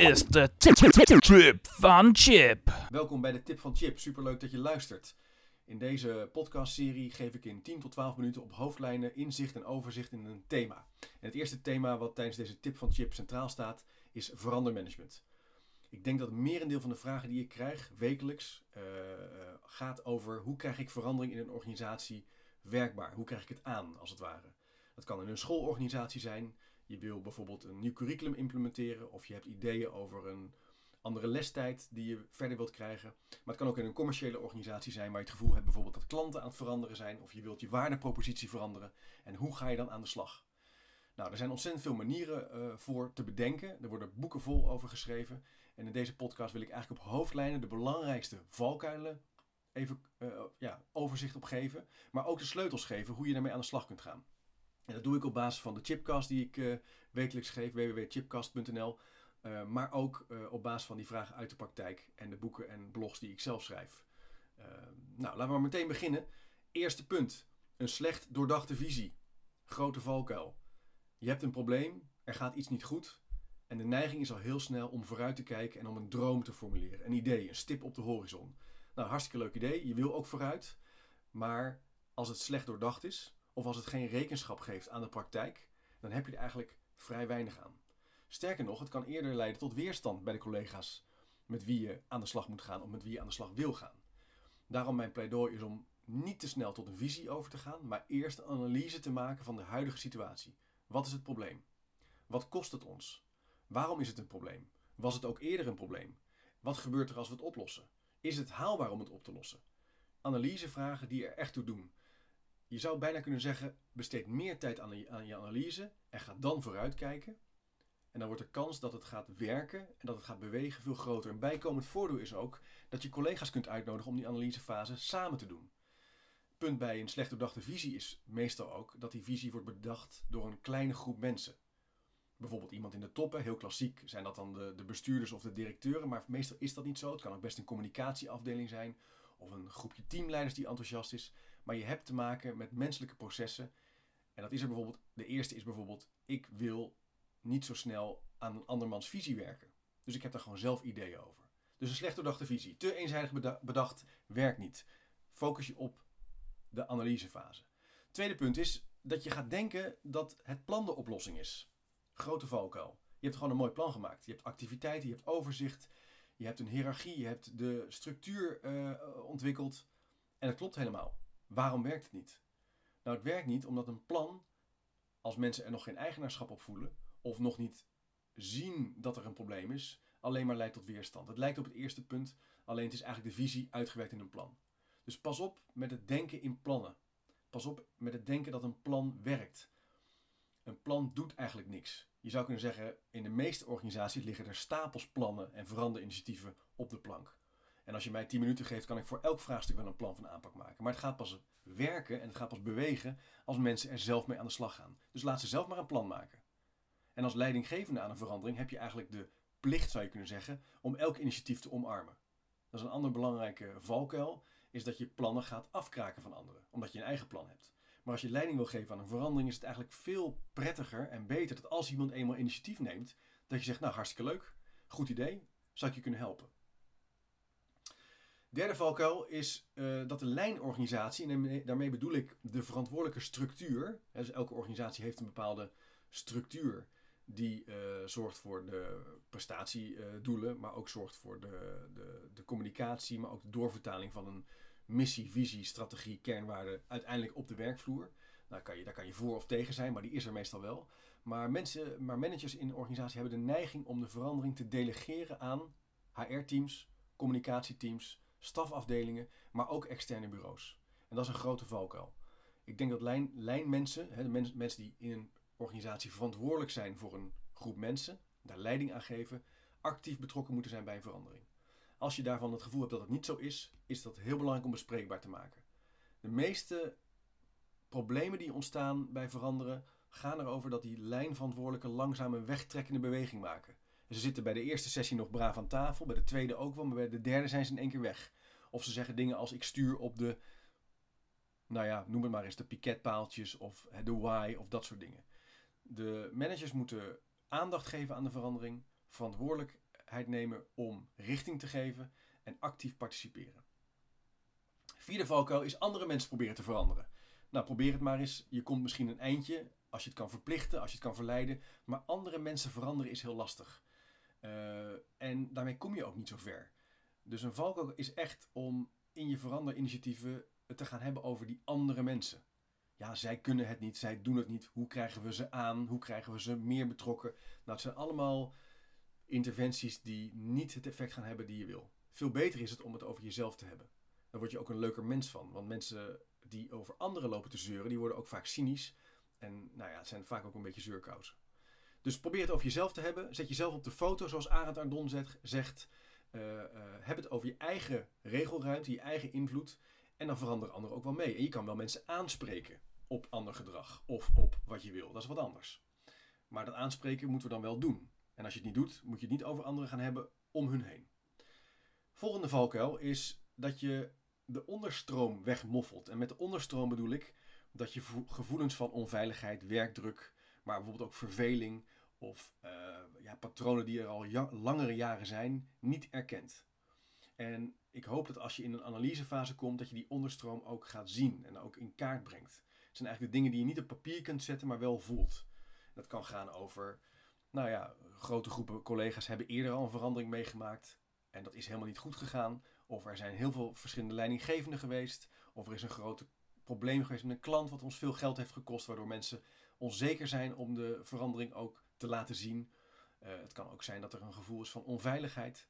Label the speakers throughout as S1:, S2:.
S1: is de tip van Chip.
S2: Welkom bij de Tip van Chip. Superleuk dat je luistert. In deze podcastserie geef ik in 10 tot 12 minuten op hoofdlijnen inzicht en overzicht in een thema. En het eerste thema wat tijdens deze Tip van Chip centraal staat is verandermanagement. Ik denk dat het merendeel van de vragen die ik krijg wekelijks uh, gaat over hoe krijg ik verandering in een organisatie werkbaar? Hoe krijg ik het aan, als het ware? Dat kan in een schoolorganisatie zijn. Je wil bijvoorbeeld een nieuw curriculum implementeren of je hebt ideeën over een andere lestijd die je verder wilt krijgen. Maar het kan ook in een commerciële organisatie zijn waar je het gevoel hebt bijvoorbeeld dat klanten aan het veranderen zijn of je wilt je waardepropositie veranderen. En hoe ga je dan aan de slag? Nou, er zijn ontzettend veel manieren uh, voor te bedenken. Er worden boeken vol over geschreven. En in deze podcast wil ik eigenlijk op hoofdlijnen de belangrijkste valkuilen even uh, ja, overzicht op geven. Maar ook de sleutels geven hoe je daarmee aan de slag kunt gaan. En dat doe ik op basis van de chipcast die ik uh, wekelijks geef, www.chipcast.nl. Uh, maar ook uh, op basis van die vragen uit de praktijk en de boeken en blogs die ik zelf schrijf. nou, laten we maar meteen beginnen. Eerste punt. Een slecht doordachte visie. Grote valkuil. Je hebt een probleem, er gaat iets niet goed. En de neiging is al heel snel om vooruit te kijken en om een droom te formuleren. Een idee, een stip op de horizon. Nou, hartstikke leuk idee. Je wil ook vooruit. Maar als het slecht doordacht is, of als het geen rekenschap geeft aan de praktijk, dan heb je er eigenlijk vrij weinig aan. Sterker nog, het kan eerder leiden tot weerstand bij de collega's met wie je aan de slag moet gaan of met wie je aan de slag wil gaan. Daarom mijn pleidooi is om niet te snel tot een visie over te gaan, maar eerst een analyse te maken van de huidige situatie. Wat is het probleem? Wat kost het ons? Waarom is het een probleem? Was het ook eerder een probleem? Wat gebeurt er als we het oplossen? Is het haalbaar om het op te lossen? Analysevragen die er echt toe doen. Je zou bijna kunnen zeggen: besteed meer tijd aan, je analyse en ga dan vooruitkijken. En dan wordt de kans dat het gaat werken en dat het gaat bewegen veel groter. Een bijkomend voordeel is ook dat je collega's kunt uitnodigen om die analysefase samen te doen. Punt bij een slecht doordachte visie is meestal ook dat die visie wordt bedacht door een kleine groep mensen. Bijvoorbeeld iemand in de toppen, heel klassiek zijn dat dan de, de bestuurders of de directeuren, maar meestal is dat niet zo. Het kan ook best een communicatieafdeling zijn of een groepje teamleiders die enthousiast is. Maar je hebt te maken met menselijke processen. En dat is er bijvoorbeeld, de eerste is bijvoorbeeld, ik wil niet zo snel aan een andermans visie werken. Dus ik heb daar gewoon zelf ideeën over. Dus een slecht doordachte visie, te eenzijdig bedacht, werkt niet. Focus je op de analysefase. Tweede punt is dat je gaat denken dat het plan de oplossing is. Grote valkuil. Je hebt gewoon een mooi plan gemaakt. Je hebt activiteiten, je hebt overzicht, je hebt een hiërarchie, je hebt de structuur uh, ontwikkeld. En dat klopt helemaal. Waarom werkt het niet? Nou, het werkt niet omdat een plan, als mensen er nog geen eigenaarschap op voelen, of nog niet zien dat er een probleem is, alleen maar leidt tot weerstand. Het lijkt op het eerste punt, alleen het is eigenlijk de visie uitgewerkt in een plan. Dus pas op met het denken in plannen. Pas op met het denken dat een plan werkt. Een plan doet eigenlijk niks. Je zou kunnen zeggen, in de meeste organisaties liggen er stapels plannen en veranderinitiatieven op de plank. En als je mij 10 minuten geeft, kan ik voor elk vraagstuk wel een plan van aanpak maken. Maar het gaat pas werken en het gaat pas bewegen als mensen er zelf mee aan de slag gaan. Dus laat ze zelf maar een plan maken. En als leidinggevende aan een verandering heb je eigenlijk de plicht, zou je kunnen zeggen, om elk initiatief te omarmen. Dat is een ander belangrijke valkuil, is dat je plannen gaat afkraken van anderen, omdat je een eigen plan hebt. Maar als je leiding wil geven aan een verandering, is het eigenlijk veel prettiger en beter dat als iemand eenmaal initiatief neemt, dat je zegt, nou hartstikke leuk, goed idee, zou ik je kunnen helpen. Derde valkuil is uh, dat de lijnorganisatie, en daarmee bedoel ik de verantwoordelijke structuur, dus elke organisatie heeft een bepaalde structuur die uh, zorgt voor de prestatiedoelen, maar ook zorgt voor de, de, de communicatie, maar ook de doorvertaling van een missie, visie, strategie, kernwaarden uiteindelijk op de werkvloer. Nou, kan je, daar kan je voor of tegen zijn, maar die is er meestal wel. Maar, mensen, maar managers in de organisatie hebben de neiging om de verandering te delegeren aan HR-teams, communicatieteams, stafafdelingen, maar ook externe bureaus. En dat is een grote valkuil. Ik denk dat lijn, lijnmensen, hè, de mens, mensen die in een organisatie verantwoordelijk zijn voor een groep mensen, daar leiding aan geven, actief betrokken moeten zijn bij een verandering. Als je daarvan het gevoel hebt dat het niet zo is, is dat heel belangrijk om bespreekbaar te maken. De meeste problemen die ontstaan bij veranderen gaan erover dat die lijnverantwoordelijken langzaam een wegtrekkende beweging maken. Ze zitten bij de eerste sessie nog braaf aan tafel, bij de tweede ook wel, maar bij de derde zijn ze in één keer weg. Of ze zeggen dingen als ik stuur op de, nou ja, noem het maar eens, de piketpaaltjes of de why of dat soort dingen. De managers moeten aandacht geven aan de verandering, verantwoordelijk verantwoordelijkheid nemen om richting te geven en actief participeren. Vierde valkuil is andere mensen proberen te veranderen. Nou, probeer het maar eens. Je komt misschien een eindje als je het kan verplichten, als je het kan verleiden. Maar andere mensen veranderen is heel lastig. Uh, en daarmee kom je ook niet zo ver. Dus een valkuil is echt om in je veranderinitiatieven het te gaan hebben over die andere mensen. Ja, zij kunnen het niet, zij doen het niet. Hoe krijgen we ze aan? Hoe krijgen we ze meer betrokken? Nou, het zijn allemaal interventies die niet het effect gaan hebben die je wil. Veel beter is het om het over jezelf te hebben. Daar word je ook een leuker mens van. Want mensen die over anderen lopen te zeuren, die worden ook vaak cynisch. En nou ja, het zijn vaak ook een beetje zeurkousen. Dus probeer het over jezelf te hebben. Zet jezelf op de foto, zoals Arend Ardon zegt. Uh, uh, heb het over je eigen regelruimte, je eigen invloed. En dan veranderen anderen ook wel mee. En je kan wel mensen aanspreken op ander gedrag of op wat je wil. Dat is wat anders. Maar dat aanspreken moeten we dan wel doen. En als je het niet doet, moet je het niet over anderen gaan hebben om hun heen. Volgende valkuil is dat je de onderstroom wegmoffelt. En met de onderstroom bedoel ik dat je gevoelens van onveiligheid, werkdruk, maar bijvoorbeeld ook verveling of uh, ja, patronen die er al langere jaren zijn, niet erkent. En ik hoop dat als je in een analysefase komt, dat je die onderstroom ook gaat zien en ook in kaart brengt. Het zijn eigenlijk de dingen die je niet op papier kunt zetten, maar wel voelt. Dat kan gaan over, nou ja, grote groepen collega's hebben eerder al een verandering meegemaakt en dat is helemaal niet goed gegaan. Of er zijn heel veel verschillende leidinggevenden geweest. Of er is een groot probleem geweest met een klant wat ons veel geld heeft gekost, waardoor mensen onzeker zijn om de verandering ook te laten zien. Uh, het kan ook zijn dat er een gevoel is van onveiligheid.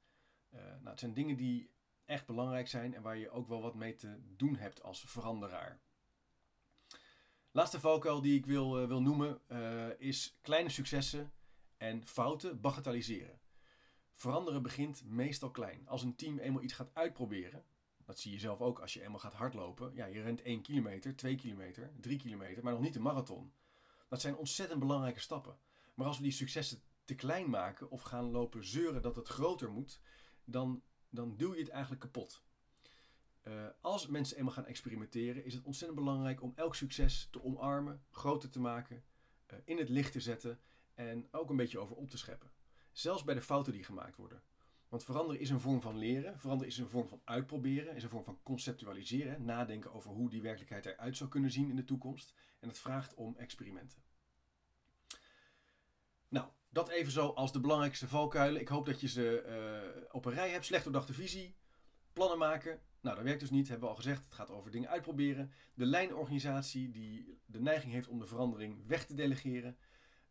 S2: Uh, nou, het zijn dingen die echt belangrijk zijn en waar je ook wel wat mee te doen hebt als veranderaar. Laatste valkuil die ik wil, uh, wil noemen is kleine successen en fouten bagatelliseren. Veranderen begint meestal klein. Als een team eenmaal iets gaat uitproberen, dat zie je zelf ook als je eenmaal gaat hardlopen. Ja, je rent 1 kilometer, 2 kilometer, 3 kilometer, maar nog niet de marathon. Dat zijn ontzettend belangrijke stappen. Maar als we die successen te klein maken of gaan lopen zeuren dat het groter moet, dan, dan duw je het eigenlijk kapot. Uh, als mensen eenmaal gaan experimenteren, is het ontzettend belangrijk om elk succes te omarmen, groter te maken, uh, in het licht te zetten en ook een beetje over op te scheppen. Zelfs bij de fouten die gemaakt worden. Want veranderen is een vorm van leren, veranderen is een vorm van uitproberen, is een vorm van conceptualiseren, nadenken over hoe die werkelijkheid eruit zou kunnen zien in de toekomst. En het vraagt om experimenten. Nou, dat even zo als de belangrijkste valkuilen. Ik hoop dat je ze uh, op een rij hebt. Slecht doordachte visie, plannen maken. Nou, dat werkt dus niet, hebben we al gezegd. Het gaat over dingen uitproberen. De lijnorganisatie die de neiging heeft om de verandering weg te delegeren.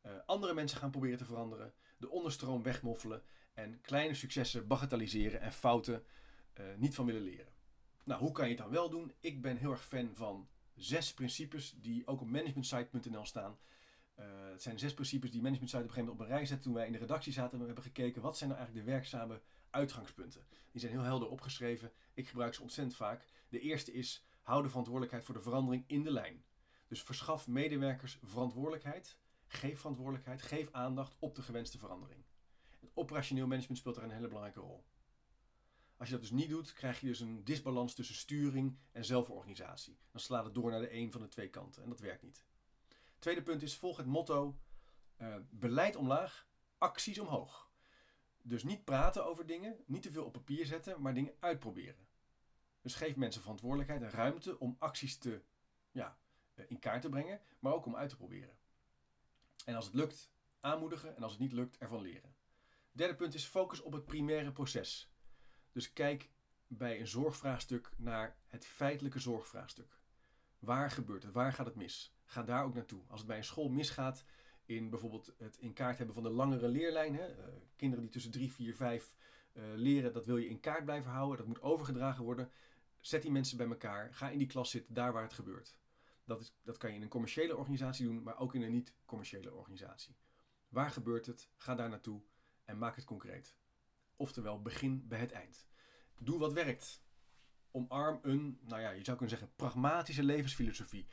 S2: Uh, andere mensen gaan proberen te veranderen. De onderstroom wegmoffelen en kleine successen bagatelliseren en fouten uh, niet van willen leren. Nou, hoe kan je het dan wel doen? Ik ben heel erg fan van zes principes die ook op managementsite.nl staan. Uh, het zijn zes principes die managementsite op een gegeven moment op een rij zet toen wij in de redactie zaten en we hebben gekeken wat zijn nou eigenlijk de werkzame uitgangspunten. Die zijn heel helder opgeschreven. Ik gebruik ze ontzettend vaak. De eerste is hou de verantwoordelijkheid voor de verandering in de lijn. Dus verschaf medewerkers verantwoordelijkheid, geef verantwoordelijkheid, geef aandacht op de gewenste verandering. Het operationeel management speelt daar een hele belangrijke rol. Als je dat dus niet doet, krijg je dus een disbalans tussen sturing en zelforganisatie. Dan slaat het door naar de een van de twee kanten en dat werkt niet. Tweede punt is, volg het motto uh, beleid omlaag, acties omhoog. Dus niet praten over dingen, niet te veel op papier zetten, maar dingen uitproberen. Dus geef mensen verantwoordelijkheid en ruimte om acties te, ja, eh, in kaart te brengen, maar ook om uit te proberen. En als het lukt, aanmoedigen en als het niet lukt, ervan leren. Derde punt is focus op het primaire proces. Dus kijk bij een zorgvraagstuk naar het feitelijke zorgvraagstuk. Waar gebeurt het? Waar gaat het mis? Ga daar ook naartoe. Als het bij een school misgaat in bijvoorbeeld het in kaart hebben van de langere leerlijn. Hè, uh, kinderen die tussen 3, 4, 5 uh, leren, dat wil je in kaart blijven houden. Dat moet overgedragen worden. Zet die mensen bij elkaar. Ga in die klas zitten, daar waar het gebeurt. Dat, is, dat kan je in een commerciële organisatie doen, maar ook in een niet-commerciële organisatie. Waar gebeurt het? Ga daar naartoe en maak het concreet. Oftewel, begin bij het eind. Doe wat werkt. Omarm een, nou ja, je zou kunnen zeggen, pragmatische levensfilosofie.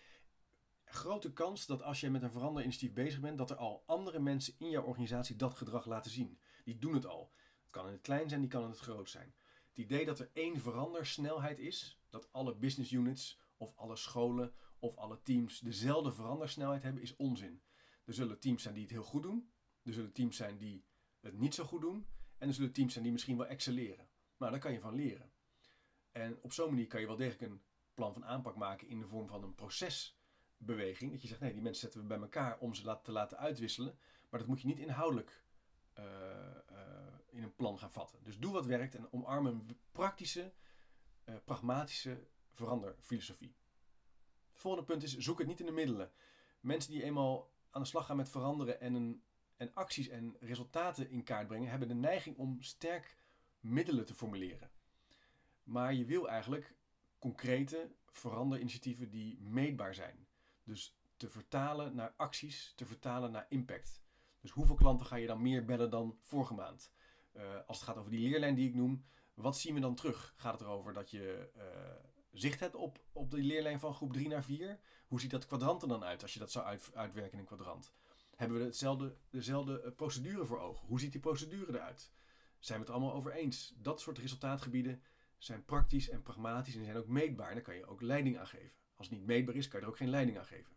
S2: Grote kans dat als je met een veranderinitiatief bezig bent, dat er al andere mensen in jouw organisatie dat gedrag laten zien. Die doen het al. Het kan in het klein zijn, die kan in het groot zijn. Het idee dat er één verandersnelheid is, dat alle business units of alle scholen of alle teams dezelfde verandersnelheid hebben, is onzin. Er zullen teams zijn die het heel goed doen. Er zullen teams zijn die het niet zo goed doen. En er zullen teams zijn die misschien wel excelleren. Nou, daar kan je van leren. En op zo'n manier kan je wel degelijk een plan van aanpak maken in de vorm van een procesbeweging. Dat je zegt, nee, die mensen zetten we bij elkaar om ze te laten uitwisselen. Maar dat moet je niet inhoudelijk uh, uh, in een plan gaan vatten. Dus doe wat werkt en omarm een praktische, uh, pragmatische veranderfilosofie. Het volgende punt is, zoek het niet in de middelen. Mensen die eenmaal aan de slag gaan met veranderen en, een, en acties en resultaten in kaart brengen, hebben de neiging om sterk middelen te formuleren. Maar je wil eigenlijk concrete veranderinitiatieven die meetbaar zijn. Dus te vertalen naar acties, te vertalen naar impact. Dus hoeveel klanten ga je dan meer bellen dan vorige maand? Uh, als het gaat over die leerlijn die ik noem, wat zien we dan terug? Gaat het erover dat je uh, zicht hebt op, op de leerlijn van groep 3 naar 4? Hoe ziet dat kwadrant er dan uit als je dat zou uit, uitwerken in een kwadrant? Hebben we hetzelfde, dezelfde eh, procedure voor ogen? Hoe ziet die procedure eruit? Zijn we het allemaal over eens? Dat soort resultaatgebieden zijn praktisch en pragmatisch en zijn ook meetbaar. Daar kan je ook leiding aan geven. Als het niet meetbaar is, kan je er ook geen leiding aan geven.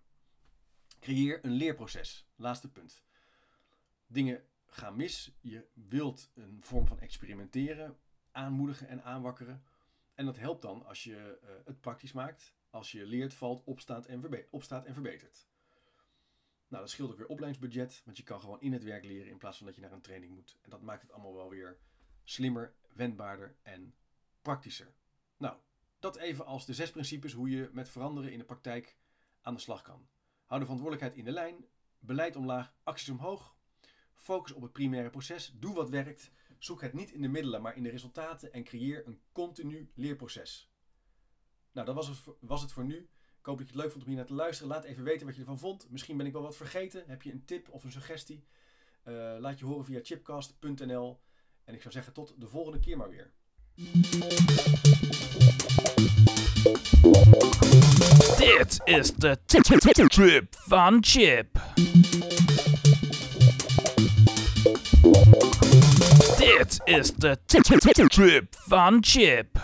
S2: Creëer een leerproces. Laatste punt. Dingen gaan mis. Je wilt een vorm van experimenteren aanmoedigen en aanwakkeren. En dat helpt dan als je uh, het praktisch maakt. Als je leert, valt, opstaat en verbetert. Nou, dat scheelt ook weer opleidingsbudget, want je kan gewoon in het werk leren in plaats van dat je naar een training moet. En dat maakt het allemaal wel weer slimmer, wendbaarder en praktischer. Nou, dat even als de zes principes hoe je met veranderen in de praktijk aan de slag kan. Hou de verantwoordelijkheid in de lijn, beleid omlaag, acties omhoog, focus op het primaire proces, doe wat werkt, zoek het niet in de middelen, maar in de resultaten en creëer een continu leerproces. Nou, dat was was het voor nu. Hoop dat je het leuk vond om hier naar te luisteren. Laat even weten wat je ervan vond. Misschien ben ik wel wat vergeten. Heb je een tip of een suggestie? Uh, laat je horen via chipcast.nl. En ik zou zeggen tot de volgende keer maar weer.
S1: Dit is de Trip van Chip. Dit is de Trip van Chip.